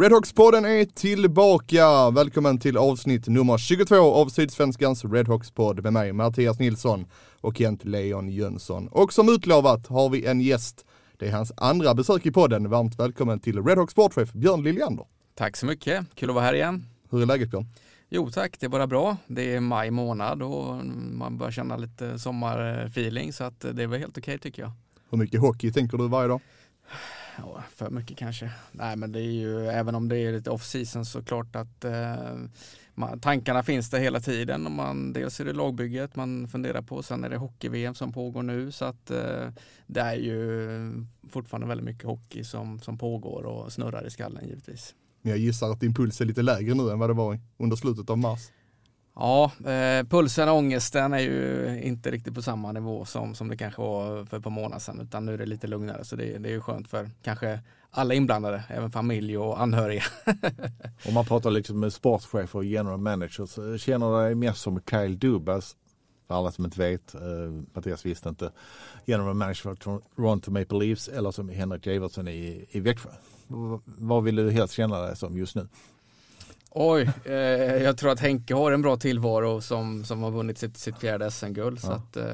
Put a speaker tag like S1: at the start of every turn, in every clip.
S1: Redhawks-podden är tillbaka! Välkommen till avsnitt nummer 22 av Sydsvenskans Redhawks-podd med mig Mattias Nilsson och Kent Leon Jönsson. Och som utlovat har vi en gäst. Det är hans andra besök i podden. Varmt välkommen till Redhawks sportchef Björn Liljander.
S2: Tack så mycket, kul att vara här igen.
S1: Hur är läget Björn?
S2: Jo tack, det är bara bra. Det är maj månad och man börjar känna lite sommarfeeling så att det är väl helt okej tycker jag.
S1: Hur mycket hockey tänker du varje dag?
S2: Ja, för mycket kanske. Nej men det är ju, även om det är lite off season så klart att eh, man, tankarna finns där hela tiden. Och man, dels är det lagbygget man funderar på, sen är det hockey-VM som pågår nu så att eh, det är ju fortfarande väldigt mycket hockey som, som pågår och snurrar i skallen givetvis.
S1: Men jag gissar att din puls är lite lägre nu än vad det var under slutet av mars.
S2: Ja, eh, pulsen och ångesten är ju inte riktigt på samma nivå som, som det kanske var för ett par månader sedan utan nu är det lite lugnare så det, det är ju skönt för kanske alla inblandade, även familj och anhöriga.
S3: Om man pratar liksom med sportchefer och general managers, eh, känner du dig mest som Kyle Dubas? För alla som inte vet, eh, Mattias visste inte, general manager för Toronto Maple Leafs eller som Henrik Evertsson i, i Växjö. V- Vad vill du helst känna dig som just nu?
S2: Oj, eh, jag tror att Henke har en bra tillvaro som, som har vunnit sitt, sitt fjärde SM-guld. Så
S3: Ja.
S2: att, eh,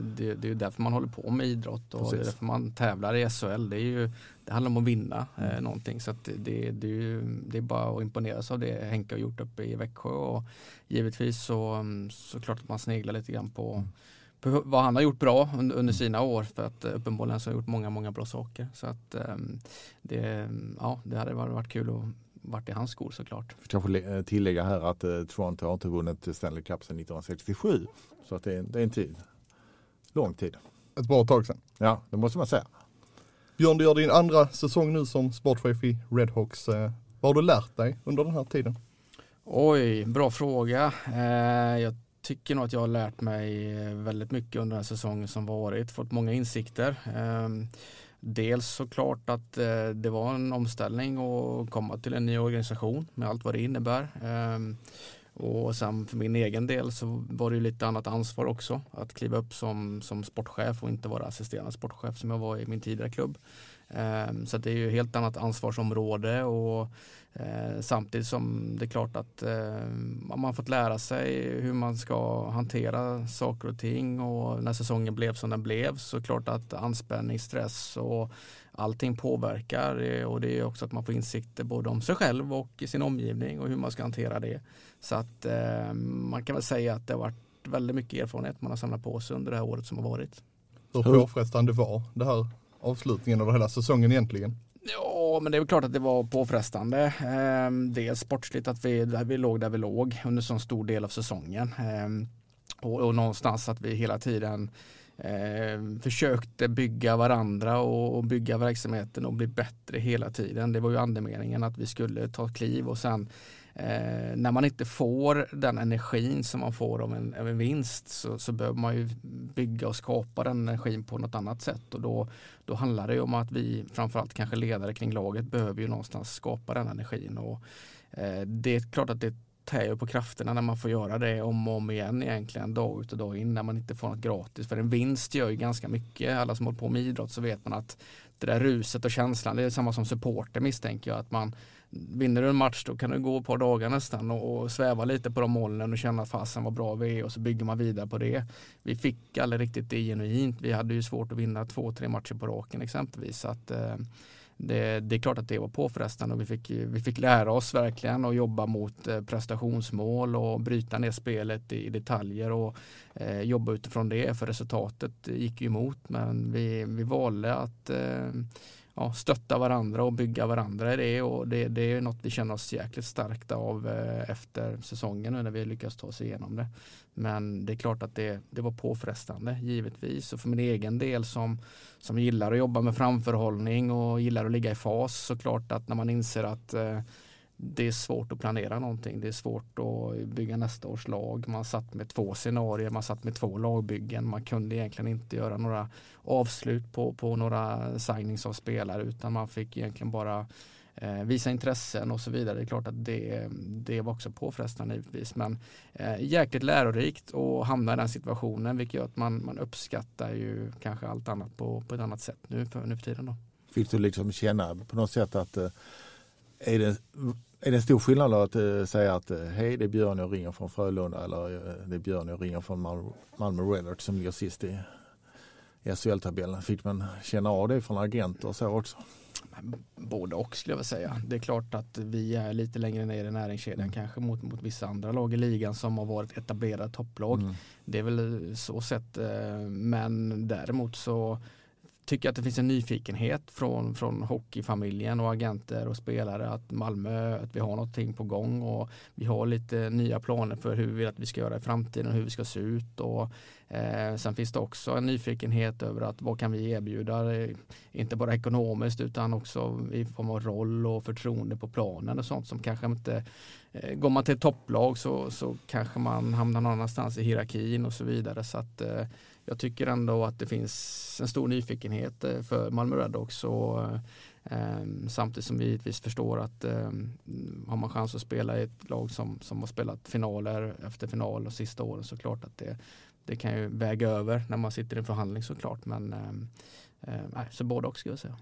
S2: det, det är ju därför man håller på med idrott och det är
S3: Precis.
S2: därför man tävlar i SHL. Det, är ju, det handlar om att vinna eh, någonting. Så det, det, är ju, det är bara att imponeras av det Henke har gjort uppe i Växjö. Och givetvis så, mm, så klart att man sneglar lite grann på, hur- vad han har gjort bra under, under sina år. För att eh, uppenbarligen så har han gjort många, många bra saker. Så att ehm, det, ja, det hade varit kul att varit i hans skor såklart.
S3: Jag får eh, tillägga här att eh, Toronto har inte vunnit Stanley Cup sedan 1967. Så att det, är, det är en tid. Lång tid.
S1: Ett bra tag sedan.
S3: Ja, det måste man säga.
S1: Björn, du gör din andra säsong nu som sportchef i Redhawks. Eh, Vad har du lärt dig under den här tiden?
S2: Oj, bra fråga. Eh, jag tycker nog att jag har lärt mig eh, väldigt mycket under den här säsongen som varit. Fått många insikter. Eh, dels såklart att eh, det var en omställning att komma till en ny organisation med allt vad det innebär. Ehm, och sen för min egen del så var det ju lite annat ansvar också. Att kliva upp som, som sportchef och inte vara assisterande sportchef som jag var i min tidigare klubb. Ehm, så det är ju helt annat ansvarsområde och eh, samtidigt som det är klart att eh, man har fått lära sig hur man ska hantera saker och ting och när säsongen blev som den blev så klart att anspänning, stress och allting påverkar eh, och det är också att man får insikter både om sig själv och i sin omgivning och hur man ska hantera det. Så att ehm, man kan väl säga att det har varit väldigt mycket erfarenhet man har samlat på sig under det här året som har varit.
S1: Hur- påfrestande var det här avslutningen av hela säsongen egentligen?
S2: Ja, men det är väl klart att det var påfrestande. Ehm, dels sportsligt att vi, där vi låg där vi låg under så stor del av säsongen. Ehm, och, och någonstans att vi hela tiden eh, försökte bygga varandra och, och bygga verksamheten och bli bättre hela tiden. Det var ju andemeningen att vi skulle ta kliv och sen eh, när man inte får den energin som man får av en, av en vinst så, så behöver man ju bygga och skapa den energin på något annat sätt och då, då handlar det ju om att vi framförallt kanske ledare kring laget behöver ju någonstans skapa den energin och eh, det är klart att det tär ju på krafterna när man får göra det om och om igen egentligen dag ut och dag in när man inte får något gratis. För en vinst gör ju ganska mycket. Alla som håller på med idrott så vet man att det där ruset och känslan, det är samma som supporter misstänker jag. Att man vinner du en match då kan du gå ett par dagar nästan och, och sväva lite på de molnen och känna att fasen vad bra vi är och så bygger man vidare på det. Vi fick aldrig riktigt det genuint. Vi hade ju svårt att vinna två, tre matcher på raken exempelvis. Så att, eh, det, det är klart att det var påfrestande och vi fick, vi fick lära oss verkligen att jobba mot eh, prestationsmål och bryta ner spelet i, i detaljer och eh, jobba utifrån det för resultatet gick ju emot men vi, vi valde att, eh, ja, stötta varandra och bygga varandra i det och det, det är något vi känner oss jäkligt starkt av eh, efter säsongen nu när vi lyckas ta oss igenom det. Men det är klart att det, det var påfrestande givetvis och för min egen del som, som gillar att jobba med framförhållning och gillar att ligga i fas så klart att när man inser att eh, det är svårt att planera någonting. Det är svårt att bygga nästa års lag. Man satt med två scenarier, man satt med två lagbyggen. Man kunde egentligen inte göra några avslut på, på några signings av spelare utan man fick egentligen bara eh, visa intressen och så vidare. Det är klart att det, det var också påfrestande givetvis. Men eh, jäkligt lärorikt att hamna i den situationen vilket gör att man, man uppskattar ju kanske allt annat på, på ett annat sätt nu för, nu för tiden. Då.
S3: Fick du liksom känna på något sätt att eh, är det, är det en stor skillnad att eh, säga att eh, hej det är Björn jag ringer från Frölunda eller eh, det är Björn jag ringer från Malmö, Malmö Redhawks som ligger sist i, i SHL-tabellen. Fick man känna av det från agenter och så också?
S2: Både och skulle jag vilja säga. Det är klart att vi är lite längre ner i näringskedjan mm. kanske mot, mot vissa andra lag i ligan som har varit etablerade topplag. Mm. Det är väl så sett. Men däremot så tycker att det finns en nyfikenhet från, från hockeyfamiljen och agenter och spelare att Malmö, att vi har någonting på gång och vi har lite nya planer för hur vi vill att vi ska göra i framtiden och hur vi ska se ut. Och, eh, sen finns det också en nyfikenhet över att vad kan vi erbjuda, inte bara ekonomiskt utan också i form av roll och förtroende på planen och sånt som kanske inte eh, Går man till ett topplag så, så kanske man hamnar någon annanstans i hierarkin och så vidare. Så att eh, jag tycker ändå att det finns en stor nyfikenhet eh, för Malmö Redhawks och eh, ehm, samtidigt som vi givetvis förstår att eh, har man chans att spela i ett lag som, som har spelat finaler efter final och sista åren så klart att det, det kan ju väga över när man sitter i en förhandling såklart men eh, så både och skulle jag säga.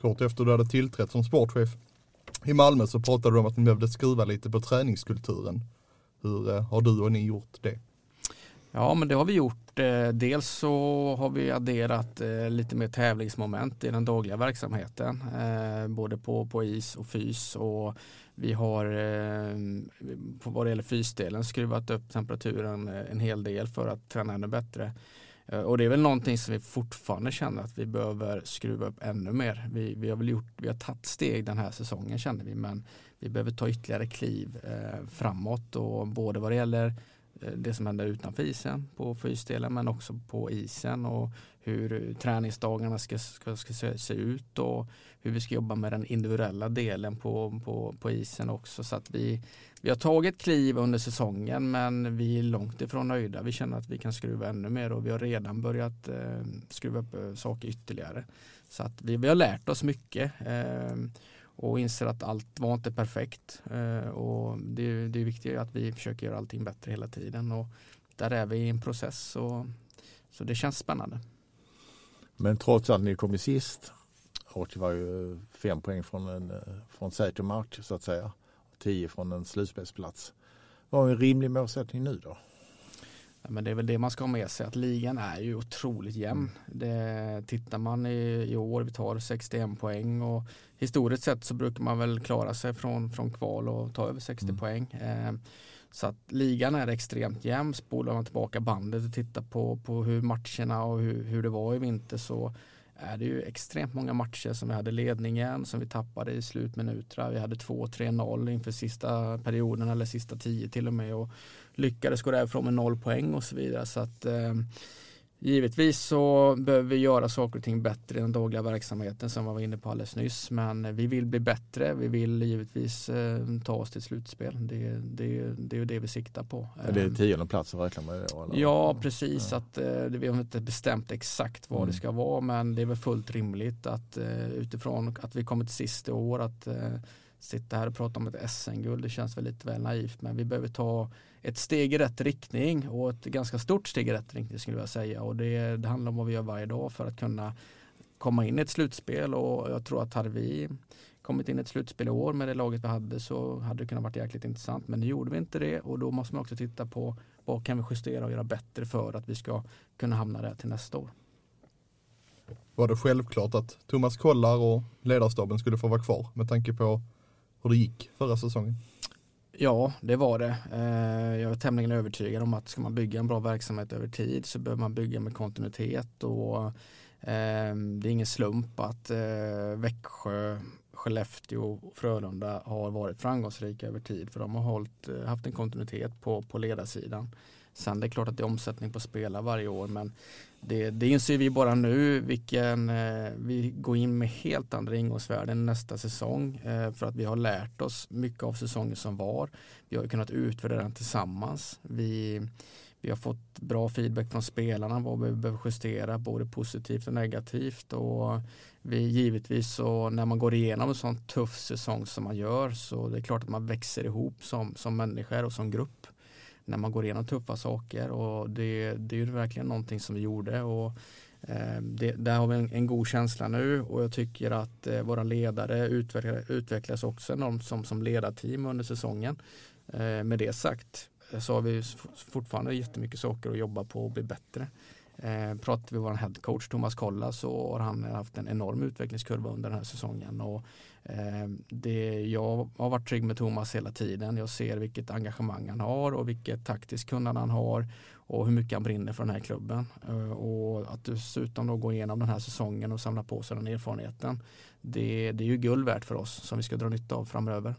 S1: Kort efter du hade tillträtt som sportchef i Malmö så pratade du om att ni behövde skruva lite på träningskulturen. Hur eh, har du och ni gjort det?
S2: Ja, men det har vi gjort. Eh, dels så har vi adderat eh, lite mer tävlingsmoment i den dagliga verksamheten, eh, både på, på is och fys. Och vi har på vad det gäller fysdelen skruvat upp temperaturen en hel del för att träna ännu bättre. Och det är väl någonting som vi fortfarande känner att vi behöver skruva upp ännu mer. Vi, vi har väl gjort, vi har tagit steg den här säsongen känner vi, men vi behöver ta ytterligare kliv framåt och både vad det gäller Eh, det som händer utanför isen på fysdelen men också på isen och hur träningsdagarna ska, ska, ska se, se, ut och hur vi ska jobba med den individuella delen på, på, på isen också. Så att vi, vi har tagit kliv under säsongen men vi är långt ifrån nöjda. Vi känner att vi kan skruva ännu mer och vi har redan börjat eh, skruva upp eh, saker ytterligare. Så att vi, vi har lärt oss mycket. Eh, och inser att allt var inte perfekt. Eh, och det, det är viktigt att vi försöker göra allting bättre hela tiden och där är vi i en process och, så det känns spännande.
S3: Men trots att ni kom sist och det var ju fem poäng från en från säker mark så att säga. Tio från en slutspelsplats. Vad är en rimlig målsättning nu då?
S2: Men det är väl det man ska ha med sig att ligan är ju otroligt jämn. Mm. Det, tittar man i, i år, vi tar 61 poäng och historiskt sett så brukar man väl klara sig från, från kval och ta över 60 mm. poäng. Eh, så att ligan är extremt jämn. Spolar man tillbaka bandet och tittar på, på hur matcherna och hur, hur det var i vinter så är det ju extremt många matcher som vi hade ledningen som vi tappade i slutminuterna. Vi hade 2-3-0 inför sista perioden eller sista tio till och med och lyckades gå därifrån med noll poäng och så vidare. Så att eh, Givetvis så behöver vi göra saker och ting bättre i den dagliga verksamheten som vi var inne på alldeles nyss. Men vi vill bli bättre. Vi vill givetvis eh, ta oss till slutspel. Det, det, det är det vi siktar på.
S3: Är det tionde plats att räkna med? Eller?
S2: Ja, precis. Ja. Att, eh, vi har inte bestämt exakt vad mm. det ska vara men det är väl fullt rimligt att eh, utifrån att vi kommer till sist i år att eh, sitta här och prata om ett SM-guld. Det känns väl lite väl naivt men vi behöver ta ett steg i rätt riktning och ett ganska stort steg i rätt riktning skulle jag säga. Och det, det handlar om vad vi gör varje dag för att kunna komma in i ett slutspel och jag tror att hade vi kommit in i ett slutspel i år med det laget vi hade så hade det kunnat varit jäkligt intressant. Men nu gjorde vi inte det och då måste man också titta på vad kan vi justera och göra bättre för att vi ska kunna hamna där till nästa år.
S1: Var det självklart att Thomas Kollar och ledarstaben skulle få vara kvar med tanke på hur det gick förra säsongen?
S2: Ja, det var det. Eh, jag är tämligen övertygad om att ska man bygga en bra verksamhet över tid så behöver man bygga med kontinuitet och eh, Det är ingen slump att eh, Växjö, Skellefteå och Frölunda har varit framgångsrika över tid för de har hållit, haft en kontinuitet på, på ledarsidan. Sen det är klart att det är omsättning på spelare varje år men det, det inser vi bara nu vilken, eh, vi går in med helt andra ingångsvärden nästa säsong eh, för att vi har lärt oss mycket av säsongen som var. Vi har ju kunnat utvärdera den tillsammans. Vi, vi har fått bra feedback från spelarna vad vi behöver justera både positivt och negativt och vi givetvis så när man går igenom en sån tuff säsong som man gör så det är klart att man växer ihop som, som människor och som grupp när man går igenom tuffa saker och det, det är ju verkligen någonting som vi gjorde och eh, det, där har vi en, en god känsla nu och jag tycker att eh, våra ledare utvecklas, utvecklas också enormt som, som ledarteam under säsongen. Eh, med det sagt eh, så har vi fortfarande jättemycket saker att jobba på och bli bättre. Eh, pratar vi med vår headcoach Thomas Kolla så har han haft en enorm utvecklingskurva under den här säsongen och Ehm, det, jag har varit trygg med Thomas hela tiden. Jag ser vilket engagemang han har och vilket taktiskt kunnande han har och hur mycket han brinner för den här klubben. Ehm, och att dessutom då gå igenom den här säsongen och samla på sig den erfarenheten. Det, det är ju guld värt för oss som vi ska dra nytta av framöver.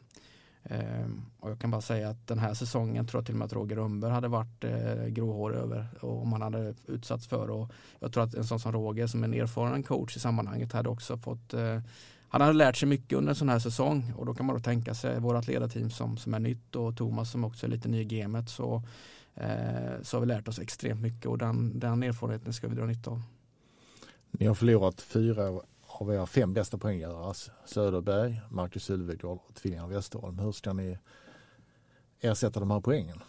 S2: Ehm, och jag kan bara säga att den här säsongen tror jag till och med att Roger Rönnberg hade varit eh, gråhårig över om han hade utsatts för och jag tror att en sån som Roger som en erfaren coach i sammanhanget hade också fått eh, han hade lärt sig mycket under en sån här säsong och då kan man då tänka sig vårat ledarteam som, som är nytt och Thomas som också är lite ny i gamet så, eh, så har vi lärt oss extremt mycket och den, den erfarenheten ska vi dra nytta av.
S3: Ni har förlorat fyra av era fem bästa poänggörare. Söderberg, Marcus Sylvegård och tvillingarna Westerholm. Hur ska ni ersätta de här poängen?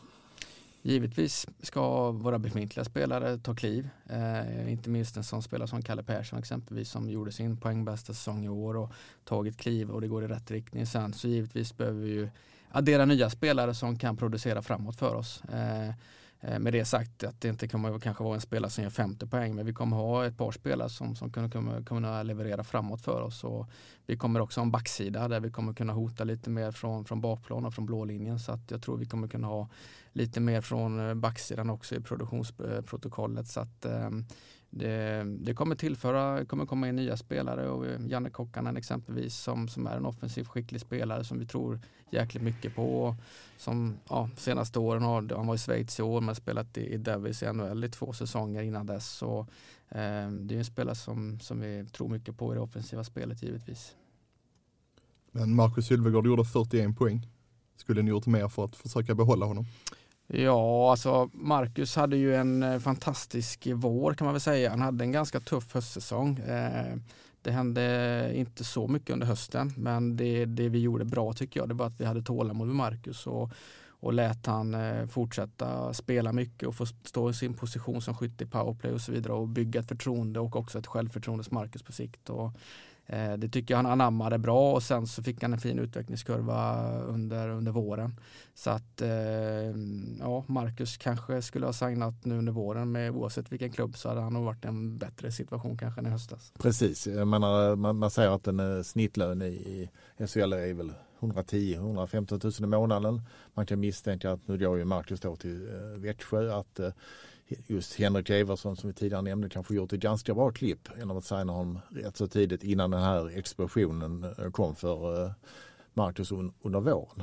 S2: Givetvis ska våra befintliga spelare ta kliv. Eh, inte minst en sån spelare som Kalle Persson exempelvis som gjorde sin poängbästa säsong i år och tagit kliv och det går i rätt riktning. Sen så givetvis behöver vi ju addera nya spelare som kan producera framåt för oss. Eh, eh, med det sagt att det inte kommer att kanske vara en spelare som gör 50 poäng men vi kommer ha ett par spelare som, som kommer, kommer kunna leverera framåt för oss. Och vi kommer också ha en backsida där vi kommer kunna hota lite mer från, från bakplan och från blålinjen så att jag tror vi kommer kunna ha lite mer från eh, backsidan också i produktionsprotokollet. Eh, Så att ehm, det, det kommer tillföra, kommer komma in nya spelare och eh, Janne Kokkanen exempelvis som, som är en offensiv skicklig spelare som vi tror jäkligt mycket på. Som ja, senaste åren har, han var i Schweiz i år men spelat i, i Davis i NHL i två säsonger innan dess. Så, eh, det är en spelare som, som vi tror mycket på i det offensiva spelet givetvis.
S1: Men Marcus Sylvegård gjorde 41 poäng. Skulle ni gjort mer för att försöka behålla honom?
S2: Ja, alltså Marcus hade ju en eh, fantastisk vår kan man väl säga. Han hade en ganska tuff höstsäsong. Eh, det hände inte så mycket under hösten, men det, det vi gjorde bra tycker jag, det var att vi hade tålamod med Marcus och, och lät han eh, fortsätta spela mycket och få stå i sin position som skytt i powerplay och så vidare och bygga ett förtroende och också ett självförtroende hos Marcus på sikt. Och, Eh, det tycker jag han anammade bra och sen så fick han en fin utvecklingskurva under, under våren. Så att eh, ja, Marcus kanske skulle ha signat nu under våren med oavsett vilken klubb så hade han nog varit i en bättre situation kanske än i höstas.
S3: Precis, jag menar, man, man säger att en eh, snittlön i, i SHL är väl 110-115 000 i månaden. Man kan misstänka att nu går ju Marcus då till Växjö att just Henrik Everson som vi tidigare nämnde kanske gjort ett ganska bra klipp genom att signa honom rätt så tidigt innan den här explosionen eh, kom för eh, Marcus un, under våren.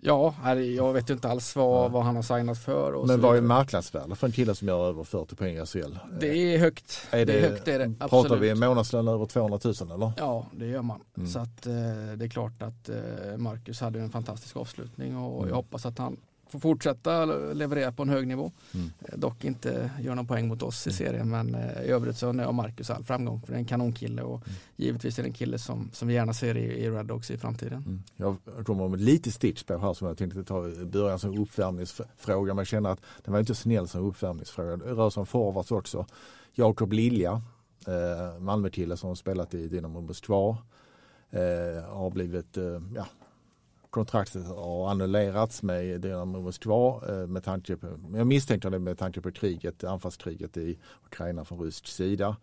S2: Ja, jag vet ju inte alls vad, vad han har signat för.
S3: Men vad är
S2: vidare.
S3: marknadsvärdet för en kille som gör över 40 poäng i SHL?
S2: Det är högt.
S3: Är
S2: det, är högt, det är det.
S3: Pratar
S2: Absolut.
S3: vi en månadslön över 200 000 eller?
S2: Ja, det gör man.
S3: Mm.
S2: Så att eh, det är klart att Marcus hade en fantastisk avslutning och
S3: Mm.
S2: jag hoppas att han får fortsätta leverera på en hög nivå.
S3: Mm.
S2: Eh, Dock inte göra någon poäng mot oss i serien men eh, i övrigt så önskar jag Marcus all framgång för det är en kanonkille och
S3: Mm.
S2: givetvis är det en kille som, som vi gärna ser i, i Red Dogs i framtiden.
S3: Mm. Jag kommer med lite stitch på här som jag tänkte ta i början som uppvärmningsfråga men jag känner att den var inte snäll som uppvärmningsfråga. Det rör sig om forwards också. Jakob Lilja, eh, Malmökille som har spelat i Dynamo Moskva. Eh, har blivit, eh, ja, kontraktet har annullerats med Dynamo Moskva eh, med tanke på, jag misstänker det med tanke på kriget, anfallskriget i Ukraina från rysk sida.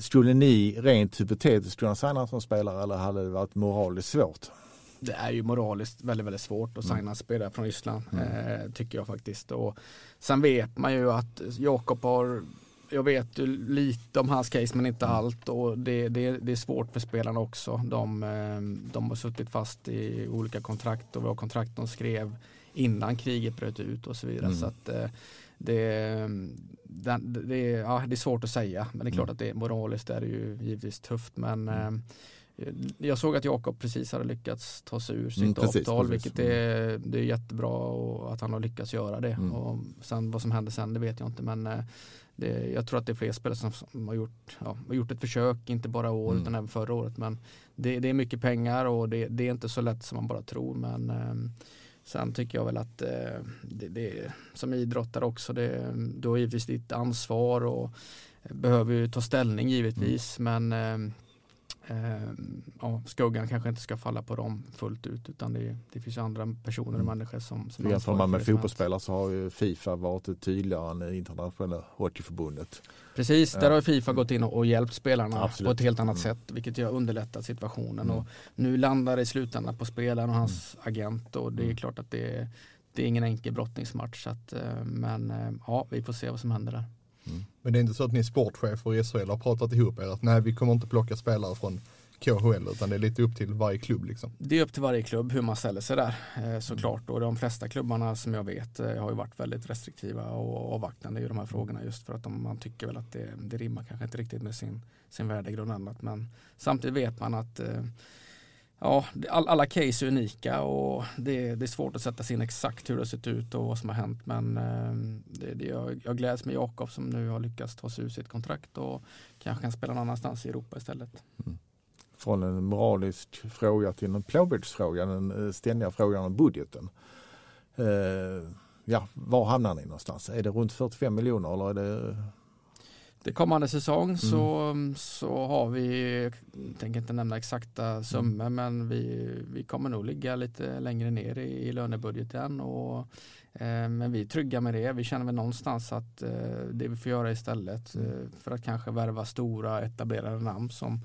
S3: Skulle ni rent hypotetiskt kunna signa som spelare eller hade det varit moraliskt svårt?
S2: Det är ju moraliskt väldigt, väldigt svårt att
S3: Mm.
S2: signa spelare från Ryssland,
S3: Mm.
S2: eh, tycker jag faktiskt. Och sen vet man ju att Jakob har jag vet ju lite om hans case men inte allt och det, det, det är svårt för spelarna också. De, eh, de har suttit fast i olika kontrakt och har kontrakt de skrev innan kriget bröt ut och så vidare.
S3: Mm.
S2: Så att, eh, det, det, det, ja, det är svårt att säga men det är klart
S3: Mm.
S2: att det moraliskt är det ju givetvis tufft men eh, jag såg att Jakob precis hade lyckats ta sig ur sitt
S3: Mm, precis,
S2: avtal
S3: precis.
S2: vilket är, det är jättebra och att han har lyckats göra det.
S3: Mm.
S2: Och sen vad som händer sen det vet jag inte men eh, det, jag tror att det är fler spelare som, som har, gjort, ja, har gjort ett försök, inte bara i år
S3: Mm.
S2: utan även förra året. Men det, det är mycket pengar och det, det är inte så lätt som man bara tror. Men eh, sen tycker jag väl att eh, det, som idrottare också, det, du har givetvis ditt ansvar och behöver ju ta ställning givetvis. Men eh, eh, ja, skuggan kanske inte ska falla på dem fullt ut utan det, det finns ju andra personer och
S3: Mm.
S2: människor som, som
S3: Jämför man med fotbollsspelare så har ju Fifa varit tydligare än internationella hockeyförbundet.
S2: Precis, där
S3: Ja.
S2: har Fifa gått in och, och hjälpt spelarna
S3: Absolut.
S2: på ett helt annat
S3: Mm.
S2: sätt vilket ju har underlättat situationen.
S3: Mm.
S2: Och nu landar det i slutändan på spelaren och hans agent och det är
S3: Mm.
S2: klart att det är, det är ingen enkel brottningsmatch. Så att, eh, men eh, ja, vi får se vad som händer där.
S1: Men det är inte så att ni sportchefer i SHL har pratat ihop er att nej vi kommer inte plocka spelare från KHL utan det är lite upp till varje klubb liksom.
S2: Det är upp till varje klubb hur man ställer sig där eh, såklart. Och de flesta klubbarna som jag vet eh, har ju varit väldigt restriktiva och avvaktande i de här frågorna just för att de, man tycker väl att det, det rimmar kanske inte riktigt med sin, sin värdegrund och annat. Men samtidigt vet man att eh, ja, all, alla case är unika och det, det är svårt att sätta sig in exakt hur det har sett ut och vad som har hänt. Men ehm, det, det, jag, jag gläds med Jakob som nu har lyckats ta sig ur sitt kontrakt och kanske kan spela någon annanstans i Europa istället. Mm.
S3: Från en moralisk fråga till en plånboksfråga, den eh, ständiga frågan om budgeten. Eh, ja, var hamnar ni någonstans? Är det runt 45 miljoner eller är det
S2: det kommande säsong så, så har vi, jag tänker inte nämna exakta summor men vi, vi kommer nog ligga lite längre ner i, i lönebudgeten och, eh, men vi är trygga med det. Vi känner väl någonstans att eh, det vi får göra istället eh, för att kanske värva stora etablerade namn som,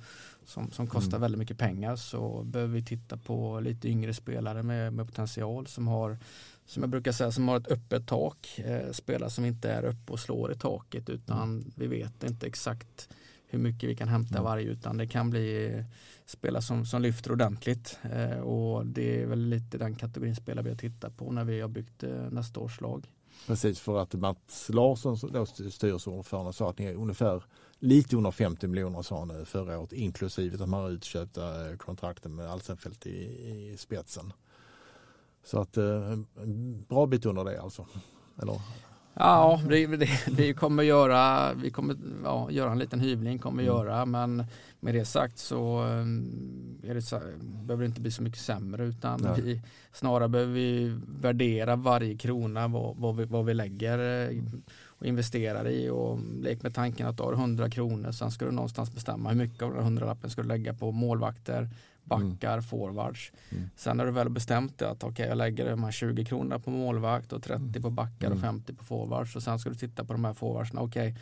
S2: som, som kostar väldigt mycket pengar så behöver vi titta på lite yngre spelare med, med potential som har som jag brukar säga, som har ett öppet tak. Eh, spelare som inte är uppe och slår i taket utan vi vet inte exakt hur mycket vi kan hämta varje utan det kan bli eh, spelare som, som lyfter ordentligt eh, och det är väl lite den kategorin spelare vi har tittat på när vi har byggt eh, nästa års lag.
S3: precis för att Mats Larsson, då styrelseordförande, sa att ni är ungefär lite under 50 miljoner sa han eh, förra året inklusive de här utköpta eh, kontrakten med Alsenfelt i, i spetsen. Så att eh, en bra bit under det alltså. Eller?
S2: Ja, det, det, vi kommer göra, vi kommer ja, göra en liten hyvling, kommer
S3: Mm.
S2: göra, men med det sagt så eh, det så, behöver det inte bli så mycket sämre utan
S3: Nej.
S2: vi, snarare behöver vi värdera varje krona vad, vad, vi, vad vi lägger eh, och investerar i och lek med tanken att du har 100 kronor sen ska du någonstans bestämma hur mycket av den 100 lappen ska du lägga på målvakter, backar, forwards.
S3: Mm.
S2: Sen när du väl bestämt att okej jag lägger de här 20 kronorna på målvakt och 30 på backar och
S3: Mm.
S2: 50 på forwards och sen ska du titta på de här forwardsna. Okej,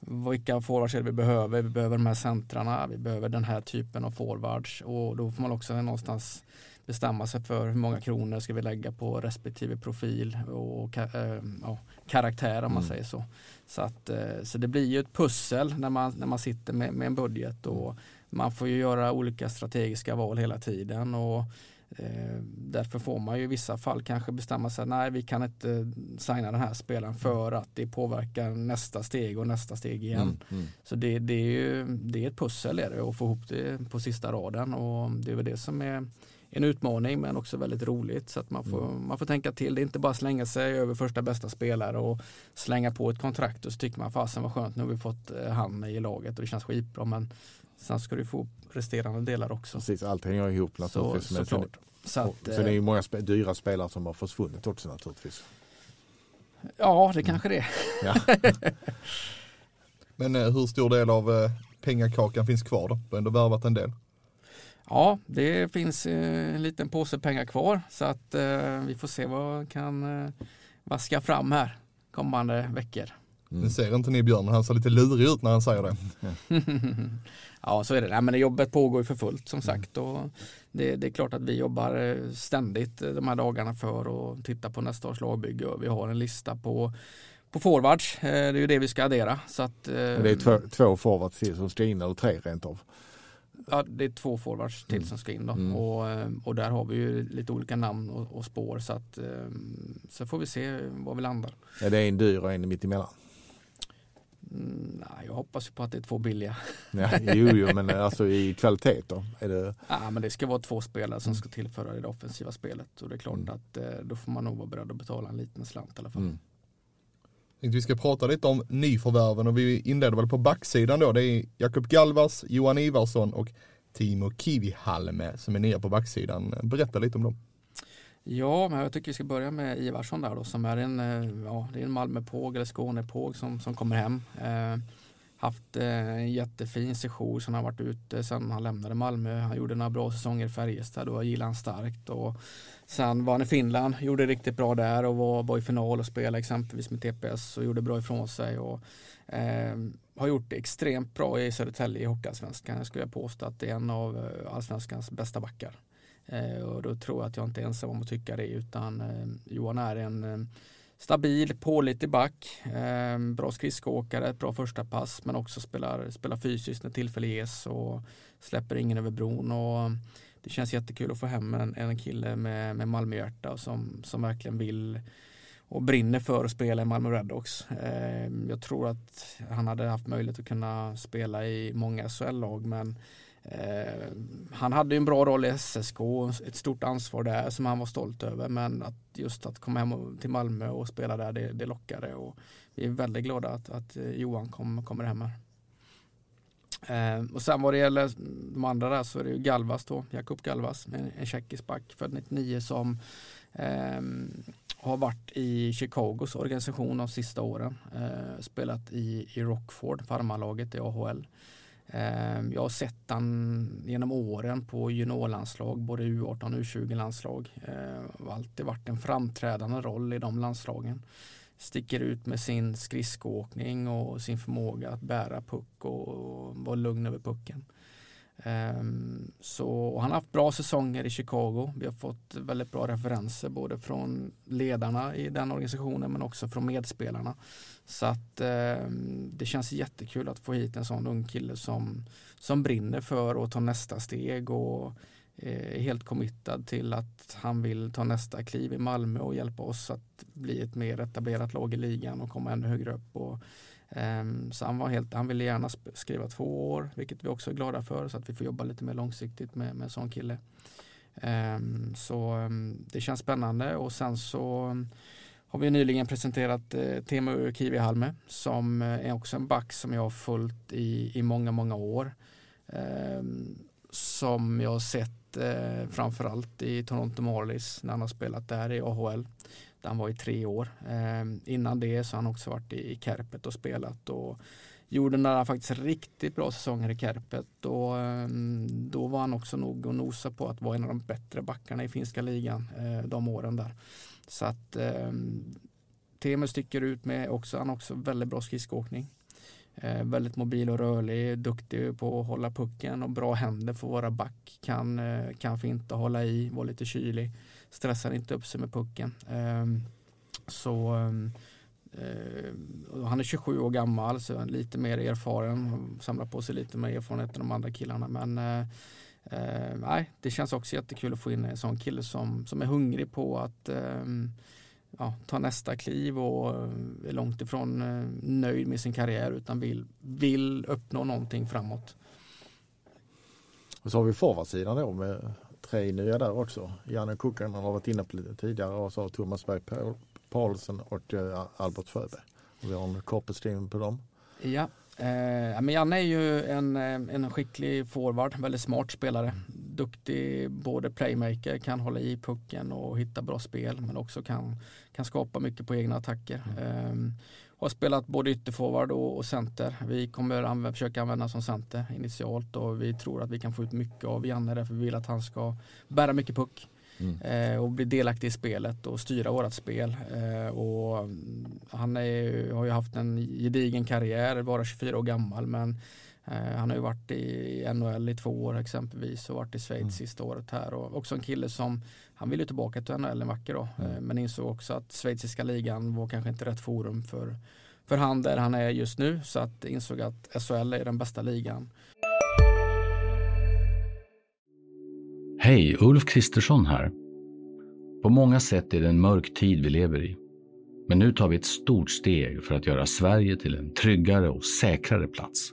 S2: vilka forwards är det vi behöver? Vi behöver de här centrarna, vi behöver den här typen av forwards och då får man också någonstans bestämma sig för hur många kronor ska vi lägga på respektive profil och eh, ja, karaktär om man
S3: Mm.
S2: säger så. Så, att, eh, så det blir ju ett pussel när man, när man sitter med, med en budget och man får ju göra olika strategiska val hela tiden och eh, därför får man ju i vissa fall kanske bestämma sig nej vi kan inte signa den här spelaren för att det påverkar nästa steg och nästa steg igen.
S3: Mm, mm.
S2: Så det, det är ju det är ett pussel är det, att få ihop det på sista raden och det är väl det som är en utmaning men också väldigt roligt så att man får, man får tänka till. Det är inte bara slänga sig över första bästa spelare och slänga på ett kontrakt och så tycker man fasen vad skönt nu har vi fått eh, han i laget och det känns skitbra men sen ska du få resterande delar också.
S3: Precis, allt hänger ihop
S2: Så,
S3: naturligtvis. Sen,
S2: såklart. Så
S3: och,
S2: att,
S3: sen är det ju
S2: eh,
S3: många spe, dyra spelare som har försvunnit också naturligtvis.
S2: ja det kanske det är.
S3: Ja.
S1: Men eh, hur stor del av eh, pengakakan finns kvar då? Du har ändå värvat en del.
S2: Ja, det finns en liten påse pengar kvar så att eh, vi får se vad kan eh, vaska fram här kommande veckor.
S3: Mm.
S1: Nu ser inte ni Björn, men han ser lite lurig ut när han säger det.
S2: ja, så är det. Nej, men jobbet pågår ju för fullt som sagt och det, det är klart att vi jobbar eh, ständigt de här dagarna för att titta på nästa års lagbygge vi har en lista på på forwards. Eh, det är ju det vi ska addera. Så att, eh,
S3: det är två, två forwards till som ska in eller tre rent av.
S2: Ja, det är två forwards till
S3: Mm.
S2: som ska in då.
S3: Mm.
S2: Och, och där har vi ju lite olika namn och, och spår så att så får vi se var vi landar.
S3: Ja, det är en dyr och en mitt emellan.
S2: Mm, nej, jag hoppas ju på att det är två billiga.
S3: Ja, jo, jo, men alltså i kvalitet då? Är det,
S2: Ja, men det ska vara två spelare som ska tillföra det offensiva spelet och det är klart
S3: Mm.
S2: att eh, då får man nog vara beredd att betala en liten slant i alla fall.
S3: mm.
S1: Vi ska prata lite om nyförvärven och vi inleder väl på backsidan då. Det är Jakob Galvas, Johan Ivarsson och Timo Kivihalme som är nya på backsidan. Berätta lite om dem.
S2: Ja, men jag tycker vi ska börja med Ivarsson där då som är en, eh, ja, det är en Malmöpåg eller Skånepåg som, som kommer hem. Eh, haft eh, en jättefin session som har varit ute sen han lämnade Malmö. Han gjorde några bra säsonger i Färjestad och jag gillar han starkt. Och sen var han i Finland, gjorde riktigt bra där och var, var i final och spelade exempelvis med TPS och gjorde bra ifrån sig. Och, eh, har gjort det extremt bra i Södertälje i Hockeyallsvenskan. Jag skulle påstå att det är en av eh, allsvenskans bästa backar. Eh, och då tror jag att jag inte är ensam om att tycka det utan eh, Johan är en eh, stabil, pålitlig back, bra skridskoåkare, ett bra första pass men också spelar, spelar fysiskt när tillfälle ges och släpper ingen över bron. Och det känns jättekul att få hem en, en kille med, med Malmöhjärta som, som verkligen vill och brinner för att spela i Malmö Redhawks. Jag tror att han hade haft möjlighet att kunna spela i många SHL-lag men Eh, han hade ju en bra roll i SSK, ett stort ansvar där som han var stolt över men att just att komma hem till Malmö och spela där det, det lockade och vi är väldigt glada att, att eh, Johan kom, kommer hem här. Eh, och sen vad det gäller de andra där så är det ju Galvas då, Jakub Galvas, en, en tjeckisk back född 99 som eh, har varit i Chicagos organisation de sista åren. Eh, spelat i, i Rockford, farmarlaget i AHL. Ehm, jag har sett han genom åren på juniorlandslag, både U18 och U20-landslag. Eh, har alltid varit en framträdande roll i de landslagen. Sticker ut med sin skridskoåkning och sin förmåga att bära puck och, och vara lugn över pucken. Ehm, så och han har haft bra säsonger i Chicago. Vi har fått väldigt bra referenser både från ledarna i den organisationen men också från medspelarna. Så att ehm, det känns jättekul att få hit en sån ung kille som, som brinner för att ta nästa steg och eh, är helt committad till att han vill ta nästa kliv i Malmö och hjälpa oss att bli ett mer etablerat lag i ligan och komma ännu högre upp. Och, Ehm, så han, var helt, han ville gärna skriva två år, vilket vi också är glada för, så att vi får jobba lite mer långsiktigt med, med en sån kille. Ehm, så ehm, det känns spännande och sen så har vi nyligen presenterat eh, Teemu Kivihalme som eh, är också en back som jag har följt i, i många, många år. Som jag har sett eh, framförallt i Toronto Marlies när han har spelat där i AHL. Där han var i tre år. Eh, innan det så har han också varit i, i Kärpet och spelat och gjorde några faktiskt riktigt bra säsonger i Kärpet och eh, då var han också nog och nosa på att vara en av de bättre backarna i finska ligan eh, de åren där. Så att eh, Teemu sticker ut med också, han har också väldigt bra skridskoåkning. Eh, väldigt mobil och rörlig, duktig på att hålla pucken och bra händer för våra back. Kan, eh, kan inte hålla i, vara lite kylig. Stressar inte upp sig med pucken. Eh, så eh, han är 27 år gammal så han är lite mer erfaren. Samlar på sig lite mer erfarenhet än de andra killarna. Men eh, Eh, nej, det känns också jättekul att få in en sån kille som, som är hungrig på att eh, ja, ta nästa kliv och eh, är långt ifrån eh, nöjd med sin karriär utan vill, vill uppnå någonting framåt.
S3: Och så har vi forwardsidan då med tre nya där också. Janne Kukan har varit inne på lite tidigare och så har Thomas Berg Paul- Paulsen och eh, Albert Sjöberg. Och vi har en kort beskrivning på dem.
S2: Ja, eh, men Janne är ju en, eh, en skicklig forward, väldigt smart spelare. Duktig både playmaker, kan hålla i pucken och hitta bra spel men också kan, kan skapa mycket på egna attacker. Eh, har spelat både ytterforward och, center. Vi kommer använda, försöka använda som center initialt och vi tror att vi kan få ut mycket av Janne därför vi vill att han ska bära mycket puck eh, och bli delaktig i spelet och styra vårat spel. Eh, och mm, han är, har ju haft en gedigen karriär, bara 24 år gammal men han har ju varit i NHL i två år exempelvis och varit i Schweiz
S3: Mm.
S2: sista året här och också en kille som han ville tillbaka till NHL en vacker dag
S3: Mm.
S2: eh, men insåg också att schweiziska ligan var kanske inte rätt forum för, för han där han är just nu så att insåg att SHL är den bästa ligan.
S4: Hej, Ulf Kristersson här. På många sätt är det en mörk tid vi lever i. Men nu tar vi ett stort steg för att göra Sverige till en tryggare och säkrare plats.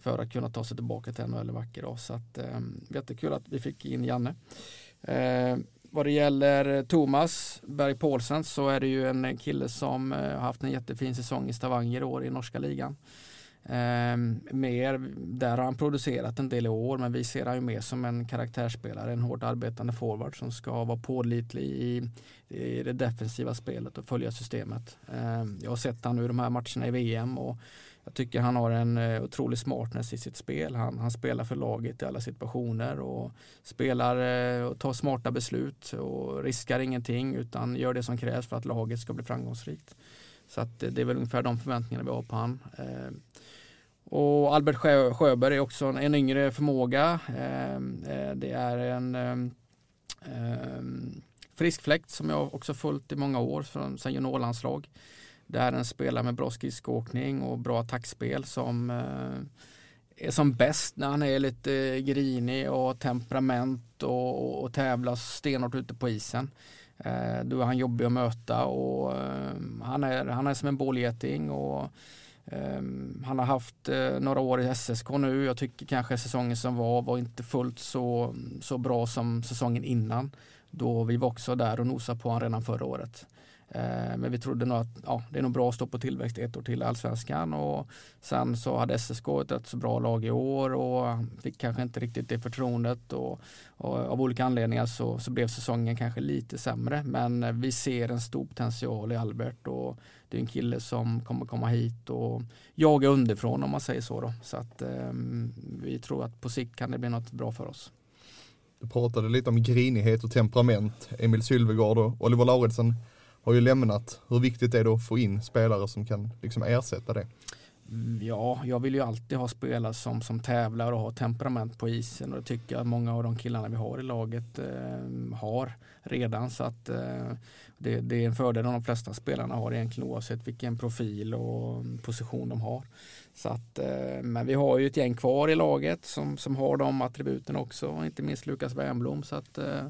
S2: För att kunna ta sig tillbaka till NHL en vacker dag. Så att, eh, jättekul att vi fick in Janne. Eh, vad det gäller Thomas Berg Paulsen så är det ju en kille som eh, har haft en jättefin säsong i Stavanger i år i norska ligan. Eh, mer, där har han producerat en del i år men vi ser han ju mer som en karaktärsspelare, en hårt arbetande forward som ska vara pålitlig i, i det defensiva spelet och följa systemet. Eh, jag har sett han nu i de här matcherna i VM och jag tycker han har en eh, otrolig smartness i sitt spel. Han, han spelar för laget i alla situationer och spelar eh, och tar smarta beslut och riskar ingenting utan gör det som krävs för att laget ska bli framgångsrikt. Så att eh, det är väl ungefär de förväntningarna vi har på han. Och Albert Sjö, Sjöberg är också en, en yngre förmåga. Det är en frisk fläkt som jag också följt i många år från sen juniorlandslag. Det är en spelare med bra skridskoåkning och bra attackspel som eh, är som bäst när han är lite eh, grinig och temperament och, och, och tävlar stenhårt ute på isen. Eh, då är han jobbig att möta och eh, han, är, han är som en bålgeting och eh, han har haft eh, några år i SSK nu. Jag tycker kanske säsongen som var var inte fullt så, så bra som säsongen innan. Då vi var också där och nosade på honom redan förra året. Eh, men vi trodde nog att ja, det är nog bra att stå på tillväxt ett år till i Allsvenskan och sen så hade SSK ett rätt så bra lag i år och fick kanske inte riktigt det förtroendet och, och av olika anledningar så, så blev säsongen kanske lite sämre men vi ser en stor potential i Albert och det är en kille som kommer komma hit och jaga underifrån om man säger så då. Så att eh, vi tror att på sikt kan det bli något bra för oss.
S1: Du pratade lite om grinighet och temperament. Emil Sylvegård och Oliver Lauridsen har ju lämnat. Hur viktigt är det att få in spelare som kan liksom ersätta det?
S2: Mm, ja, jag vill ju alltid ha spelare som, som tävlar och har temperament på isen och det tycker jag att många av de killarna vi har i laget eh, har redan så att eh, det, det är en fördel de flesta spelarna har egentligen oavsett vilken profil och position de har. Så att, eh, men vi har ju ett gäng kvar i laget som, som har de attributen också, inte minst Lukas Wernbloom så att eh,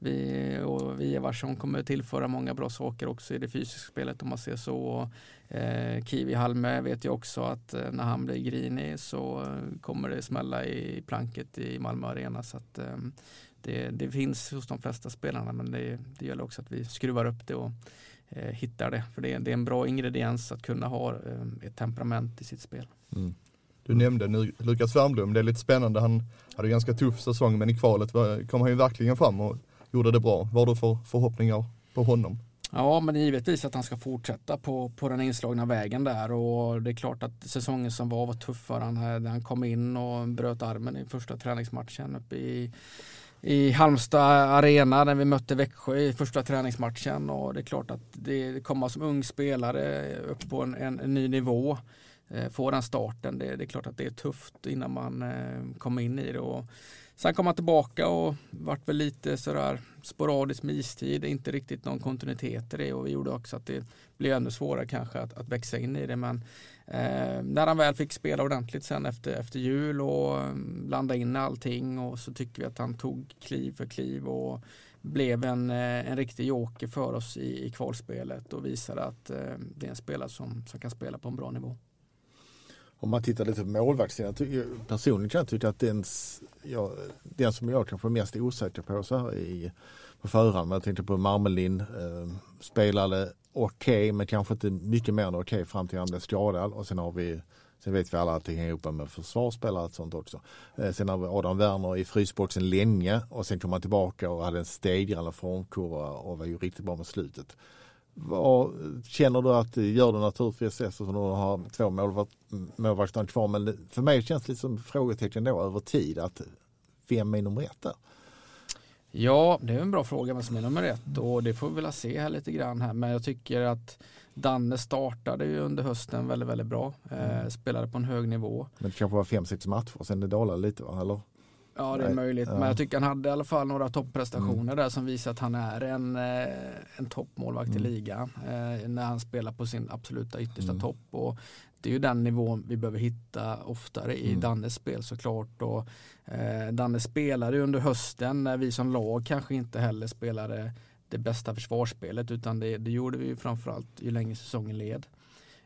S2: vi och vi Evarsson kommer tillföra många bra saker också i det fysiska spelet om man ser så. Och, Eh, Kiwi Halme vet jag också att eh, när han blir grinig så eh, kommer det smälla i planket i Malmö Arena. Så att, eh, det, det finns hos de flesta spelarna men det, det gäller också att vi skruvar upp det och eh, hittar det. För det, det är en bra ingrediens att kunna ha eh, ett temperament i sitt spel. Mm.
S1: Du nämnde nu Lukas Wernbloom, det är lite spännande. Han hade en ganska tuff säsong men i kvalet var- kom han ju verkligen fram och gjorde det bra. Vad har du för förhoppningar på honom?
S2: Ja, men givetvis att han ska fortsätta på, på den inslagna vägen där och det är klart att säsongen som var var tuff för han. Han kom in och bröt armen i första träningsmatchen uppe i, i Halmstad arena när vi mötte Växjö i första träningsmatchen och det är klart att det komma som ung spelare upp på en, en, en ny nivå eh, få den starten. Det, det är klart att det är tufft innan man eh, kommer in i det. Och sen kom han tillbaka och vart väl lite sådär sporadiskt med istid, inte riktigt någon kontinuitet i det och vi gjorde också att det blev ännu svårare kanske att, att växa in i det. Men eh, när han väl fick spela ordentligt sen efter, efter jul och mm, blanda in allting och så tycker vi att han tog kliv för kliv och blev en, eh, en riktig joker för oss i, i kvalspelet och visade att eh, det är en spelare som, som kan spela på en bra nivå.
S3: Om man tittar lite på målvaktssidan, personligen kan jag tycka att den, ja, den som jag kanske är mest osäker på så här i, på förhand, men jag tänkte på Marmelin, eh, spelade okej men kanske inte mycket mer än okej fram till han blev skadad och sen har vi Sen vet vi alla att det hänger ihop med försvarsspelare och sånt också. Eh, sen har vi Adam Werner i frysboxen länge och sen kom han tillbaka och hade en stegrande formkurva och var ju riktigt bra med slutet. Vad, känner du att gör det naturligtvis eftersom du har två målvakt, målvakter kvar men för mig känns det som frågetecken då över tid att vem är nummer ett där?
S2: Ja, det är en bra fråga vem som är nummer ett och det får vi väl se här lite grann här. Men jag tycker att Danne startade ju under hösten väldigt, väldigt bra. Eh, spelade på en hög nivå.
S3: Men det kanske var fem, sex matcher sen det dalade lite va? Eller?
S2: Ja, det är möjligt.
S3: ja.
S2: Men jag tycker han hade i alla fall några topprestationer där som visar att han är en, eh, en toppmålvakt i ligan. Eh, när han spelar på sin absoluta yttersta topp. Och det är ju den nivån vi behöver hitta oftare i Dannes spel såklart. Och, eh, Danne spelade under hösten när vi som lag kanske inte heller spelade det bästa försvarsspelet utan det, det gjorde vi framförallt ju längre säsongen led.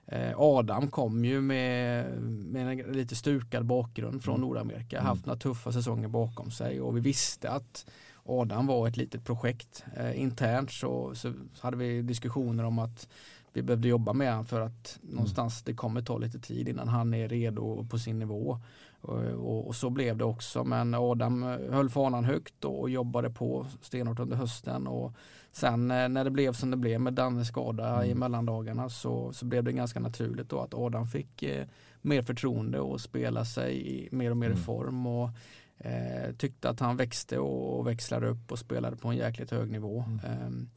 S2: Eh, Adam kom ju med, med en lite stukad bakgrund från Nordamerika, haft några tuffa säsonger bakom sig och vi visste att Adam var ett litet projekt. Eh, internt så, så hade vi diskussioner om att vi behövde jobba med honom för att någonstans det kommer ta lite tid innan han är redo på sin nivå. Och, och, och så blev det också men Adam eh, höll fanan högt och jobbade på stenhårt under hösten och sen eh, när det blev som det blev med Dannes skada i mellandagarna så, så blev det ganska naturligt då att Adam fick eh, mer förtroende och spela sig i, mer och mer i form och eh, tyckte att han växte och, och växlade upp och spelade på en jäkligt hög nivå. Ehm,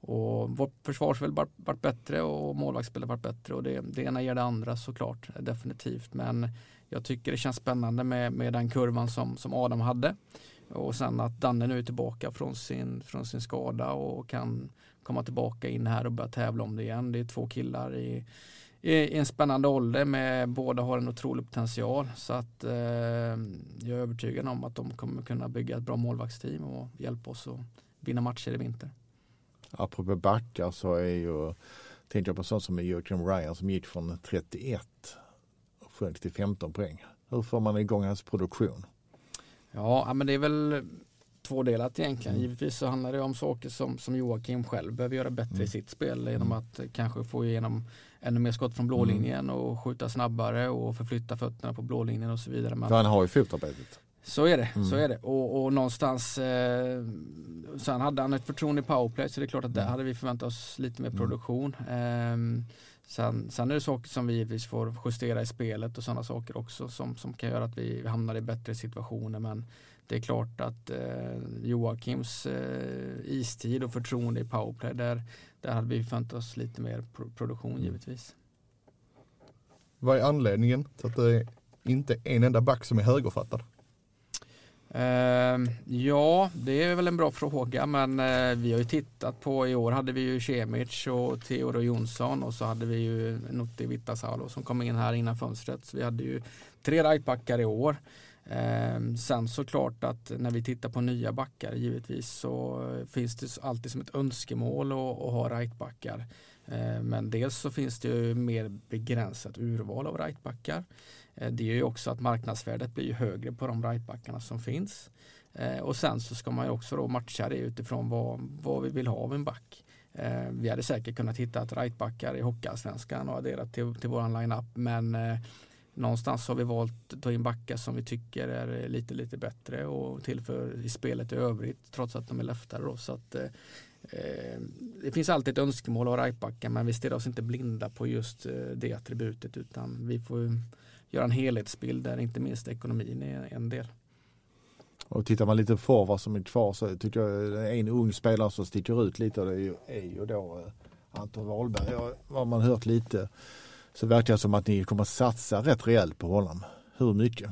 S2: och vårt försvarsspel vart, vart bättre och målvaktsspelet vart bättre och det, det ena ger det andra såklart definitivt. Men jag tycker det känns spännande med, med den kurvan som, som Adam hade. Och sen att Danne nu är tillbaka från sin, från sin skada och kan komma tillbaka in här och börja tävla om det igen. Det är två killar i, i, i en spännande ålder med båda har en otrolig potential. Så att eh, jag är övertygad om att de kommer kunna bygga ett bra målvaktsteam och hjälpa oss att vinna matcher i vinter.
S3: Apropå backar så är ju, tänkte jag på sånt som Joakim Ryan som gick från 31 och sjönk till 15 poäng. Hur får man igång hans produktion?
S2: Ja, men det är väl tvådelat egentligen. Givetvis så handlar det om saker som, som Joakim själv behöver göra bättre i sitt spel genom att eh, kanske få igenom ännu mer skott från blålinjen och skjuta snabbare och förflytta fötterna på blålinjen och så vidare. Men
S3: För han har ju fotarbetet.
S2: så är det, så är det. Och, och någonstans, eh, sen hade han ett förtroende i powerplay så det är klart att där hade vi förväntat oss lite mer produktion. Ehm, sen, sen är det saker som vi givetvis får justera i spelet och sådana saker också som, som kan göra att vi hamnar i bättre situationer. Men det är klart att eh, Joakims eh, istid och förtroende i powerplay, där, där hade vi förväntat oss lite mer pro- produktion givetvis.
S1: Vad är anledningen till att det inte är en enda back som är högerfattad?
S2: Ehm, ja, det är väl en bra fråga men eh, vi har ju tittat på, i år hade vi ju Kemic och Theodor Jonsson och så hade vi ju Nutti Vittasalo som kom in här innan fönstret. Så vi hade ju tre rightbackar i år. Ehm, sen såklart att när vi tittar på nya backar givetvis så eh, finns det alltid som ett önskemål att, att ha rightbackar. Eh, men dels så finns det ju mer begränsat urval av rightbackar. Eh, det är ju också att marknadsvärdet blir högre på de rightbackarna som finns. Eh, och sen så ska man ju också då matcha det utifrån vad, vad vi vill ha av en back. Vi hade säkert kunnat hitta ett rightbackar i Hockeyallsvenskan och adderat till, till våran line-up men någonstans har vi valt att ta in backar som vi tycker är lite lite bättre och tillför i spelet i övrigt trots att de är leftare då. Så att, Eh, det finns alltid ett önskemål av rightbackar men vi stirrar oss inte blinda på just eh, det attributet utan vi får göra en helhetsbild där inte minst ekonomin är en del.
S3: Och tittar man lite på vad som är kvar så tycker jag det är en ung spelare som sticker ut lite och det är ju, är ju då Anton Wahlberg. Ja, vad man hört lite så verkar det som att ni kommer satsa rätt rejält på honom. Hur mycket?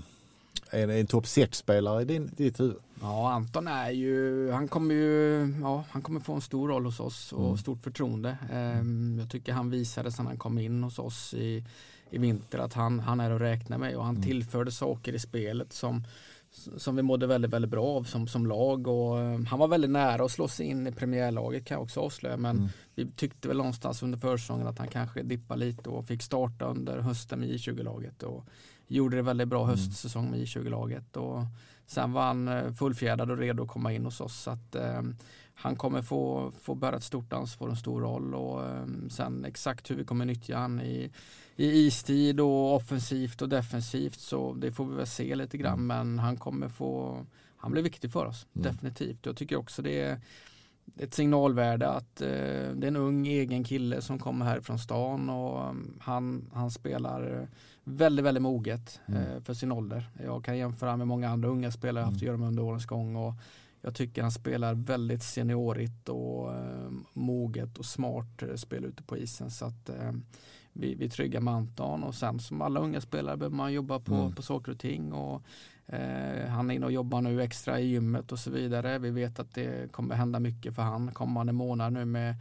S3: Är det en topp 6-spelare i din, ditt huvud?
S2: Ja, Anton är ju, han kommer ju, ja, han kommer få en stor roll hos oss och
S3: Mm.
S2: stort förtroende. Ehm, jag tycker han visade sedan han kom in hos oss i, i vinter att han, han är att räkna med och han tillförde saker i spelet som, som vi mådde väldigt, väldigt bra av som, som lag och eh, han var väldigt nära att slå sig in i premiärlaget kan jag också avslöja men vi tyckte väl någonstans under försäsongen att han kanske dippade lite och fick starta under hösten med J20-laget och gjorde det väldigt bra höstsäsong med J20-laget och sen var han eh, fullfjädrad och redo att komma in hos oss så att eh, han kommer få, få bära ett stort ansvar och en stor roll och eh, sen exakt hur vi kommer nyttja han i, i istid och offensivt och defensivt så det får vi väl se lite grann
S3: Mm.
S2: men han kommer få, han blir viktig för oss,
S3: Mm.
S2: definitivt. Jag tycker också det är ett signalvärde att eh, det är en ung egen kille som kommer här från stan och um, han, han spelar eh, väldigt, väldigt moget
S3: Mm.
S2: eh, för sin ålder. Jag kan jämföra med många andra unga spelare jag haft att göra med under årens gång och jag tycker han spelar väldigt seniorigt och eh, moget och smart eh, spel ute på isen så att eh, vi, vi tryggar med Anton och sen som alla unga spelare behöver man jobba på,
S3: Mm.
S2: på saker och ting och eh, han är inne och jobbar nu extra i gymmet och så vidare. Vi vet att det kommer hända mycket för han kommande månad nu med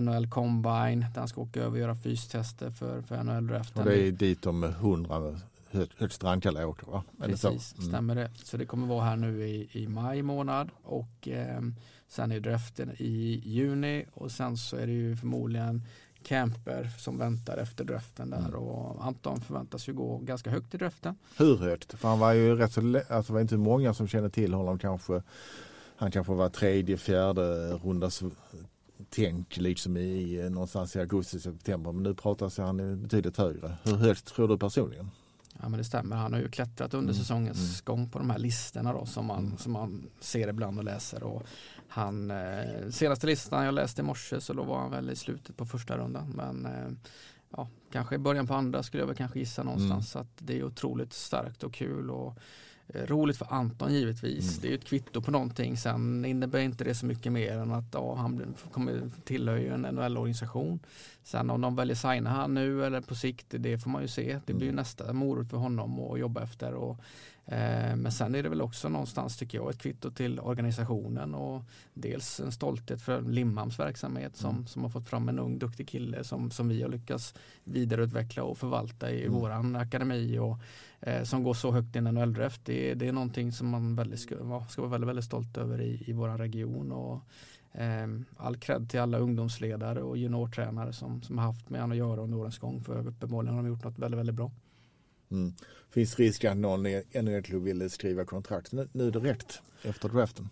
S2: NHL Combine där han ska åka över och göra fystester för, för NHL-draften.
S3: Och det är dit de 100 hö- högst rankade åker va?
S2: Precis,
S3: Mm.
S2: stämmer det. Så det kommer vara här nu i, i maj månad och eh, sen är draften i juni och sen så är det ju förmodligen camper som väntar efter draften där
S3: Mm.
S2: och Anton förväntas ju gå ganska högt i draften.
S3: Hur högt? För han var ju rätt så, alltså det var inte många som kände till honom kanske. Han kanske var tredje, fjärde rundas tänk liksom i eh, någonstans i augusti, september. Men nu pratas han betydligt högre. Hur högt tror du personligen?
S2: Ja men det stämmer, han har ju klättrat under
S3: Mm,
S2: säsongens gång på de här listorna då som man,
S3: Mm.
S2: som man ser ibland och läser. Och han, eh, senaste listan jag läste i morse så då var han väl i slutet på första rundan. Men eh, ja, kanske i början på andra skulle jag väl kanske gissa någonstans.
S3: Mm.
S2: Så att det är otroligt starkt och kul. Och, eh, Roligt för Anton givetvis.
S3: Mm.
S2: Det är ju ett kvitto på någonting. Sen innebär inte det så mycket mer än att ja, han kommer tillhör ju en NHL-organisation. Sen om de väljer signa han nu eller på sikt, det får man ju se. Det blir ju
S3: Mm.
S2: nästa morot för honom att jobba efter. Och, men sen är det väl också någonstans tycker jag ett kvitto till organisationen och dels en stolthet för Limhamns verksamhet som,
S3: Mm.
S2: som har fått fram en ung duktig kille som, som vi har lyckats vidareutveckla och förvalta i
S3: Mm.
S2: våran akademi och eh, som går så högt i en NHL-draft. Det, det är någonting som man väldigt ska, ska vara väldigt, väldigt stolt över i, i våran region. Och, Eh, all cred till alla ungdomsledare och juniortränare som, som har haft med han att göra under årens gång för uppenbarligen har de gjort något väldigt, väldigt bra.
S3: Mm. Finns risk att någon NHL-klubb vill skriva kontrakt nu, nu direkt efter draften?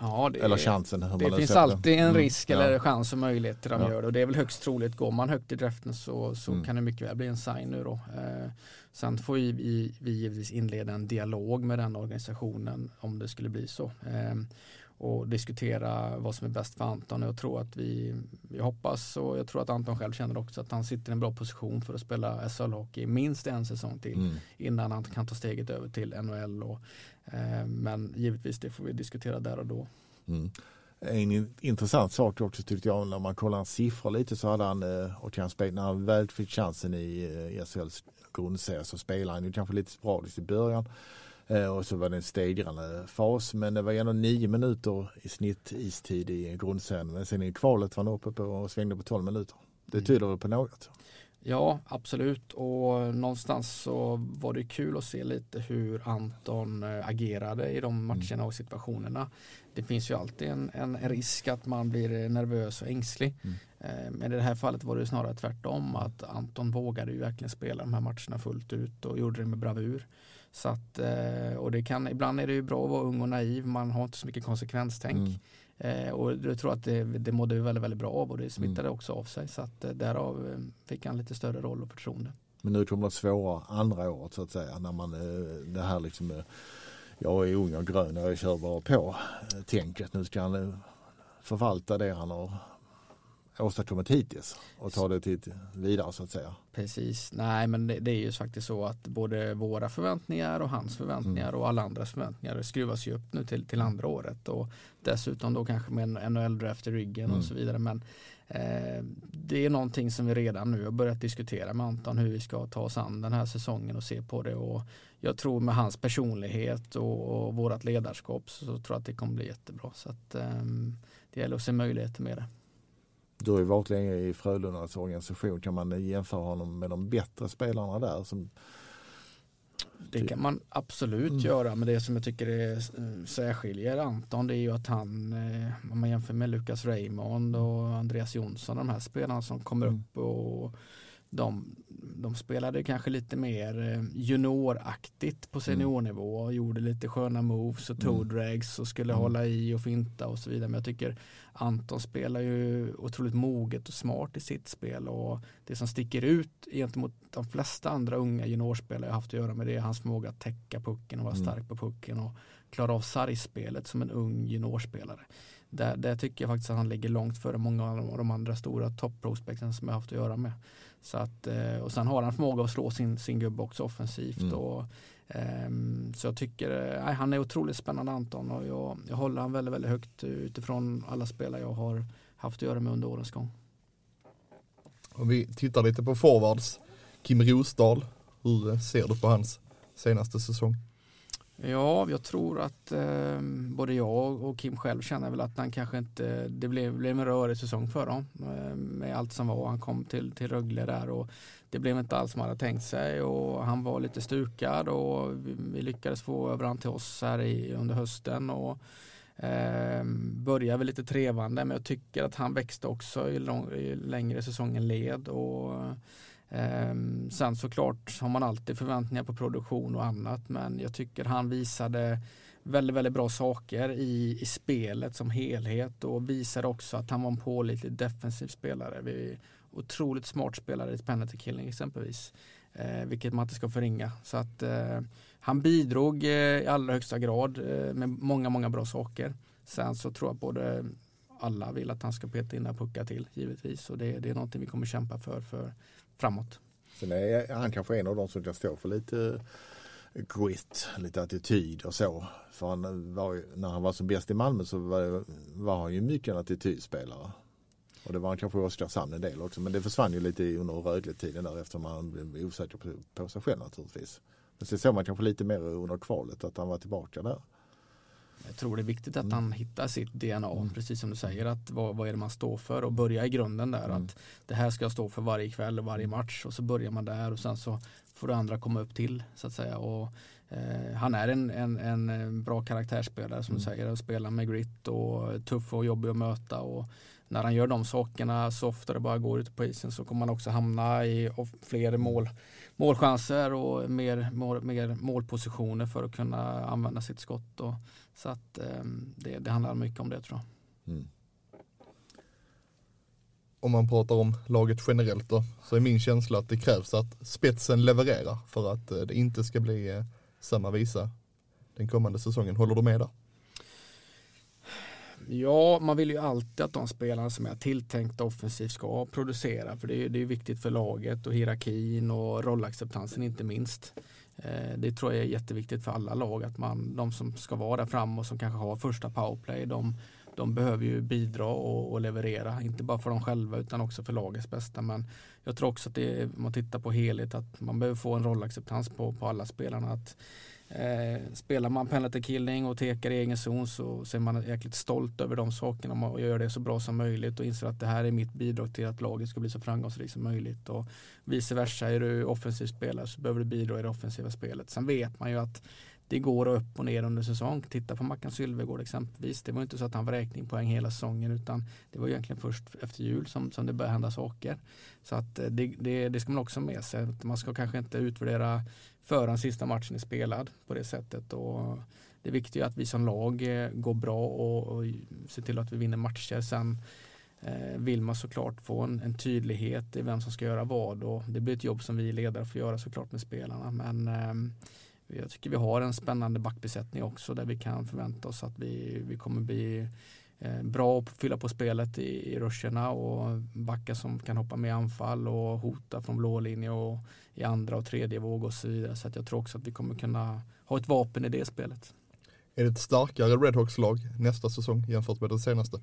S2: Ja, det,
S3: Eller chansen.
S2: Det finns alltid en
S3: Mm.
S2: risk
S3: Ja.
S2: eller chans och möjlighet till de
S3: Ja.
S2: gör det och det är väl högst troligt. Går man högt i draften så, så
S3: Mm.
S2: kan det mycket väl bli en sign nu då. Eh, sen får vi, vi, vi givetvis inleda en dialog med den organisationen om det skulle bli så. Eh, och diskutera vad som är bäst för Anton. Jag tror att vi, vi hoppas och jag tror att Anton själv känner också att han sitter i en bra position för att spela SHL-hockey minst en säsong till
S3: Mm.
S2: innan han kan ta steget över till NHL. Och, eh, men givetvis det får vi diskutera där och då.
S3: Mm. En in- intressant sak också tyckte jag när man kollar hans siffror lite så hade han eh, och han spel, när han väl fick chansen i eh, SHLs grundserie så spelade han ju kanske lite sporadiskt i början eh, och så var det en stegrande fas men det var ändå nio minuter i snitt istid i grundserien men sen i kvalet var han uppe på och svängde på 12 minuter. Det tyder väl på något.
S2: Ja, absolut. Och någonstans så var det kul att se lite hur Anton eh, agerade i de matcherna och situationerna. Det finns ju alltid en, en risk att man blir eh, nervös och ängslig.
S3: Mm.
S2: Eh, Men i det här fallet var det snarare tvärtom. Att Anton vågade ju verkligen spela de här matcherna fullt ut och gjorde det med bravur. Så att, eh, och det kan, ibland är det ju bra att vara ung och naiv. Man har inte så mycket konsekvenstänk.
S3: Mm.
S2: Eh, och jag tror att det, det mådde vi väldigt, väldigt bra av och det smittade också av sig. Så att eh, därav fick han lite större roll och förtroende.
S3: Men nu kommer det svåra andra året så att säga. När man det här liksom jag är ung och grön och jag kör bara på tänket. Nu ska han förvalta det han har åstadkommit hittills och ta det till vidare så att säga.
S2: Precis, nej men det, det är ju faktiskt så att både våra förväntningar och hans förväntningar och alla andras förväntningar skruvas ju upp nu till, till andra året och dessutom då kanske med en NHL-draft i ryggen
S3: Mm.
S2: och så vidare men eh, det är någonting som vi redan nu har börjat diskutera med Anton hur vi ska ta oss an den här säsongen och se på det och jag tror med hans personlighet och, och vårat ledarskap så tror jag att det kommer bli jättebra så att ehm, det gäller att se möjligheter med det.
S3: Du har ju varit länge i Frölundas organisation. Kan man jämföra honom med de bättre spelarna där? Som,
S2: Det kan man absolut
S3: Mm.
S2: göra men det som jag tycker är eh, särskiljer Anton det är ju att han eh, om man jämför med Lukas Raymond och Andreas Jonsson de här spelarna som kommer
S3: Mm.
S2: upp och de, de spelade kanske lite mer eh, junioraktigt på seniornivå och gjorde lite sköna moves och toe drags och skulle hålla i och finta och så vidare. Men jag tycker Anton spelar ju otroligt moget och smart i sitt spel och det som sticker ut gentemot de flesta andra unga juniorspelare jag haft att göra med det är hans förmåga att täcka pucken och vara stark på pucken och klara av sargspelet som en ung juniorspelare. Där, där tycker jag faktiskt att han ligger långt före många av de andra stora top-prospecten som jag haft att göra med. Så att, eh, och sen har han förmåga att slå sin, sin gubbe också offensivt. Och, ehm, så jag tycker, eh, nej, han är otroligt spännande Anton och jag, jag håller han väldigt, väldigt högt utifrån alla spelare jag har haft att göra med under årens gång.
S1: Om vi tittar lite på forwards, Kim Rosdahl, hur eh, ser du på hans senaste säsong?
S2: Ja, jag tror att eh, både jag och Kim själv känner väl att han kanske inte, det blev, blev en rörig säsong för dem eh, med allt som var. Han kom till, till Rögle där och det blev inte alls som han hade tänkt sig och han var lite stukad och vi, vi lyckades få över han till oss här i, under hösten och eh, började väl lite trevande men jag tycker att han växte också i, lång, i längre säsongen led och Ehm, sen såklart har man alltid förväntningar på produktion och annat men jag tycker han visade väldigt, väldigt bra saker i, i spelet som helhet och visade också att han var en pålitlig defensiv spelare. Vi, otroligt smart spelare i penalty killing exempelvis. Eh, vilket man inte ska förringa. Så att eh, han bidrog eh, i allra högsta grad eh, med många, många bra saker. Sen så tror jag både alla vill att han ska peta in några puckar till givetvis och det, det är någonting vi kommer kämpa för, för framåt.
S3: Sen är han kanske en av de som kan stå för lite grit, lite attityd och så. För han var när han var som bäst i Malmö så var, var han ju mycket en attitydspelare. Och det var han kanske i Oskarshamn en del också. Men det försvann ju lite under Rögle-tiden där eftersom han blev osäker på, på sig själv naturligtvis. Men sen såg man kanske lite mer under kvalet att han var tillbaka där.
S2: Jag tror det är viktigt att han hittar sitt DNA, precis som du säger, att vad, vad är det man står för? Och börja i grunden där att det här ska jag stå för varje kväll och varje match och så börjar man där och sen så får det andra komma upp till så att säga. Och, eh, han är en, en, en, en bra karaktärsspelare som du säger och spelar med grit och tuff och jobbig att möta. Och när han gör de sakerna så ofta det bara går ute på isen så kommer man också hamna i fler mål, målchanser och mer, mål, mer målpositioner för att kunna använda sitt skott. Och, så att eh, det, det handlar mycket om det tror jag. Mm.
S1: Om man pratar om laget generellt då, så är min känsla att det krävs att spetsen levererar för att eh, det inte ska bli eh, samma visa den kommande säsongen. Håller du med där?
S2: Ja, man vill ju alltid att de spelarna som är tilltänkta offensivt ska producera. För det är, det är viktigt för laget och hierarkin och rollacceptansen inte minst. Eh, det tror jag är jätteviktigt för alla lag att man, de som ska vara där framme och som kanske har första powerplay, de, de behöver ju bidra och, och leverera. Inte bara för dem själva utan också för lagets bästa. Men jag tror också att det är, om man tittar på helhet, att man behöver få en rollacceptans på, på alla spelarna. Att, Eh, spelar man penalty killing och tekar i egen zon så, så är man jäkligt stolt över de sakerna och gör det så bra som möjligt och inser att det här är mitt bidrag till att laget ska bli så framgångsrikt som möjligt. Och vice versa, är du offensiv spelare så behöver du bidra i det offensiva spelet. Sen vet man ju att det går upp och ner under säsong. Titta på Mackan Sylvegård exempelvis. Det var inte så att han var räkningpoäng hela säsongen utan det var egentligen först efter jul som, som det började hända saker. Så att eh, det, det, det ska man också med sig. Man ska kanske inte utvärdera förrän sista matchen är spelad på det sättet. Och det viktiga är att vi som lag eh, går bra och, och ser till att vi vinner matcher. Sen eh, vill man såklart få en, en tydlighet i vem som ska göra vad och det blir ett jobb som vi ledare får göra såklart med spelarna. Men eh, jag tycker vi har en spännande backbesättning också där vi kan förvänta oss att vi, vi kommer bli bra på att fylla på spelet i, i ruscherna och backar som kan hoppa med anfall och hota från blå linje och i andra och tredje våg och så vidare. Så att jag tror också att vi kommer kunna ha ett vapen i det spelet.
S1: Är det ett starkare Redhawks-lag nästa säsong jämfört med den senaste?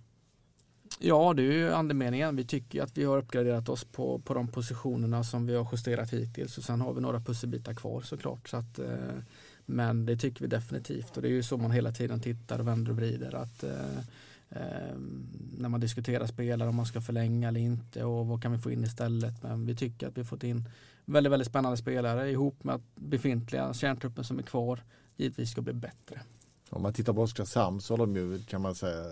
S2: Ja, det är ju andemeningen. Vi tycker att vi har uppgraderat oss på, på de positionerna som vi har justerat hittills och sen har vi några pusselbitar kvar såklart. Så att, eh, men det tycker vi definitivt och det är ju så man hela tiden tittar och vänder och vrider. Att, eh, eh, Ehm, när man diskuterar spelare om man ska förlänga eller inte och vad kan vi få in istället. Men vi tycker att vi har fått in väldigt, väldigt spännande spelare ihop med att befintliga kärntruppen som är kvar givetvis ska bli bättre.
S3: Om man tittar på Oskarshamn så har de ju, kan man säga,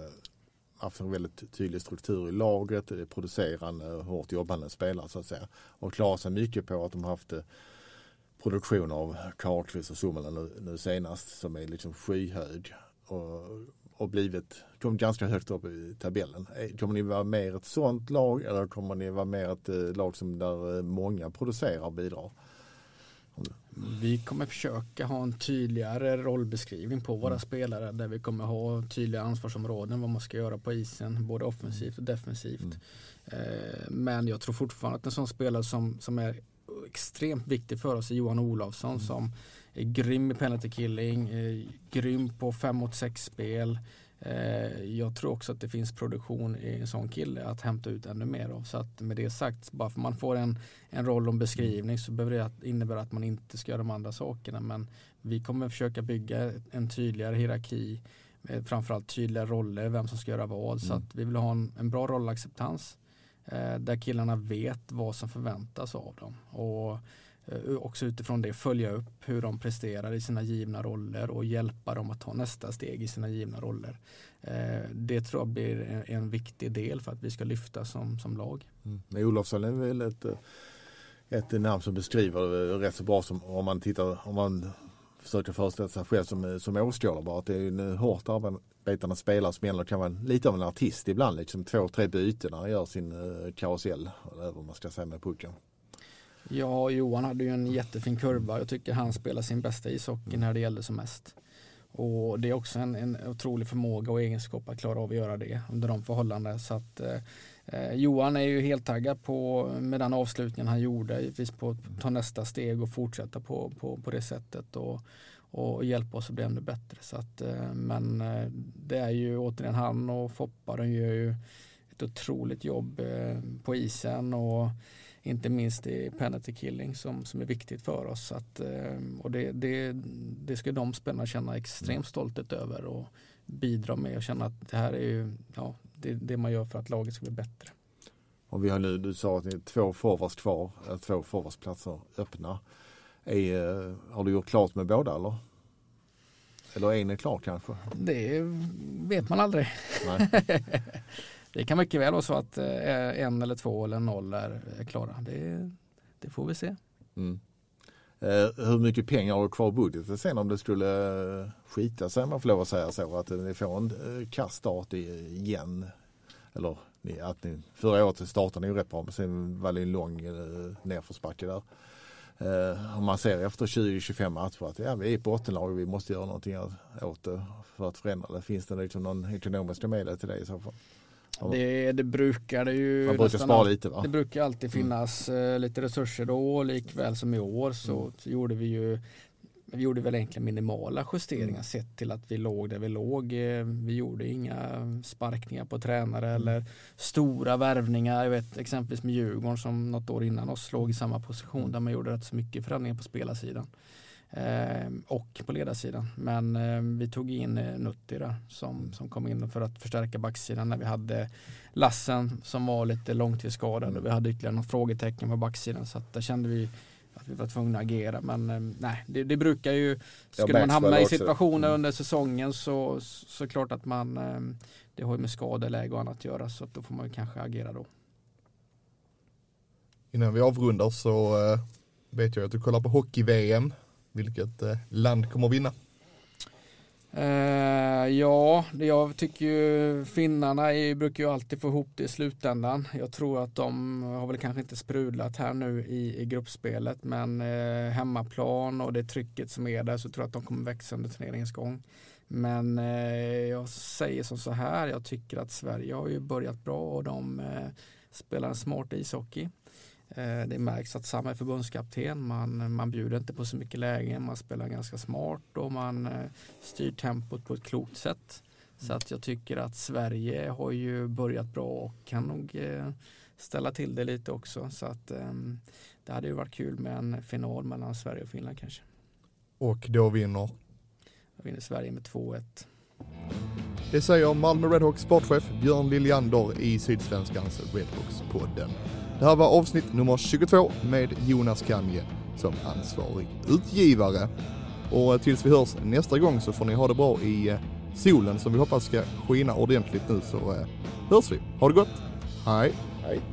S3: haft en väldigt tydlig struktur i laget, eh, producerande, hårt jobbande spelare så att säga. Och klarat sig mycket på att de har haft eh, produktion av Karlqvist och Suomela nu, nu senast som är liksom skyhög. Och, och blivit, kommit ganska högt upp i tabellen. Eh, Kommer ni vara mer ett sånt lag eller kommer ni vara mer ett eh, lag som där eh, många producerar och bidrar?
S2: Vi kommer försöka ha en tydligare rollbeskrivning på våra spelare där vi kommer ha tydliga ansvarsområden vad man ska göra på isen både offensivt och defensivt. Eh, Men jag tror fortfarande att en sån spelare som, som är extremt viktig för oss är Johan Olofsson som är grym i penalty killing, eh, grym på 5 mot 6 spel. Eh, Jag tror också att det finns produktion i en sån kille att hämta ut ännu mer av. Så att med det sagt, bara för man får en, en roll och en beskrivning så behöver det innebära att man inte ska göra de andra sakerna. Men vi kommer försöka bygga en tydligare hierarki, med framförallt tydliga roller, vem som ska göra vad. Så att vi vill ha en, en bra rollacceptans eh, där killarna vet vad som förväntas av dem. Och eh, Eh, också utifrån det följa upp hur de presterar i sina givna roller och hjälpa dem att ta nästa steg i sina givna roller. Eh, det tror jag blir en, viktig del för att vi ska lyfta som, som lag. Mm.
S3: Men Olofsson är väl ett, eh, ett namn som beskriver det rätt så bra som om man tittar, om man försöker föreställa sig själv som, som åskådare bara. Att det är en hårt arbetande spelare som kan vara lite av en artist ibland. Liksom två, tre byten när han gör sin karusell. Eller vad man ska säga med pucken.
S2: Ja, Johan hade ju en jättefin kurva. Jag tycker han spelar sin bästa ishockey när det gällde som mest. Och det är också en, en otrolig förmåga och egenskap att klara av att göra det under de förhållanden. Så att, eh, eh, Johan är ju helt taggad på, med den avslutningen han gjorde, givetvis på att ta nästa steg och fortsätta på, på, på det sättet och, och hjälpa oss att bli ännu bättre. Så att, eh, men eh, det är ju återigen han och Foppa, de gör ju ett otroligt jobb eh, på isen och inte minst i penalty killing som, som är viktigt för oss. Att, eh, och det, det, det ska de spelarna känna extremt stolthet över och bidra med och känna att det här är ju ja, det, det man gör för att laget ska bli bättre.
S3: Och vi har nu, du sa att det är två forwards kvar, två forwardsplatser öppna. Är, eh, har du gjort klart med båda eller? Eller en är klar kanske?
S2: Det vet man aldrig. Det kan mycket väl vara så att eh, en eller två eller noll är, klara. Det, det får vi se.
S3: Mm. Eh, hur mycket pengar har du kvar i budgeten sen om det skulle eh, skita sig om man får lov att säga så att ni får en kass start igen? Eller att ni, förra året startade ni ju rätt bra men sen var det en lång nedförsbacke där. Om man ser efter 20-25 matcher att ja, vi är på bottenlag och vi måste göra någonting åt det för att förändra det. Finns det liksom någon ekonomiska medel till det i så fall?
S2: Det, det brukar det ju
S3: Man brukar spara lite va?
S2: Det brukar alltid finnas eh, lite resurser då, likväl som i år så, så gjorde vi ju vi gjorde väl egentligen minimala justeringar sett till att vi låg där vi låg. Eh, Vi gjorde inga sparkningar på tränare eller stora värvningar. Jag vet exempelvis med Djurgården som något år innan oss låg i samma position där man gjorde rätt så mycket förändringar på spelarsidan. Eh, och på ledarsidan. Men eh, vi tog in eh, Nutti där som, som kom in för att förstärka backsidan när vi hade Lassen som var lite långtidsskadad och vi hade ytterligare några frågetecken på backsidan så att där kände vi att vi var tvungna att agera men eh, nej det, det brukar ju skulle man hamna i situationer
S3: Mm.
S2: under säsongen så, så klart att man det har ju med skadeläge och annat att göra så att då får man ju kanske agera då.
S1: Innan vi avrundar så eh, vet jag att du kollar på hockey-VM. Vilket eh, land kommer vinna?
S2: Uh, ja, jag tycker ju finnarna är, brukar ju alltid få ihop det i slutändan. Jag tror att de har väl kanske inte sprudlat här nu i, i gruppspelet men uh, hemmaplan och det trycket som är där så tror jag att de kommer växa under turneringens gång. Men uh, jag säger som så här, jag tycker att Sverige har ju börjat bra och de spelar en smart ishockey. Eh, Det märks att Sam är förbundskapten, man, man bjuder inte på så mycket lägen, man spelar ganska smart och man eh, styr tempot på ett klokt sätt. Så att jag tycker att Sverige har ju börjat bra och kan nog eh, ställa till det lite också. Så att ehm, det hade ju varit kul med en final mellan Sverige och Finland kanske.
S1: Och då vinner
S2: Då vinner Sverige med 2-1.
S1: Det säger Malmö Redhawks sportchef Björn Liljander i Sydsvenskans Redhawks-podden. Det här var avsnitt nummer 22 med Jonas Kanje som ansvarig utgivare. Och tills vi hörs nästa gång så får ni ha det bra i eh, solen som vi hoppas ska skina ordentligt nu så eh, hörs vi. Ha det gott.
S3: Hej.
S5: Hej.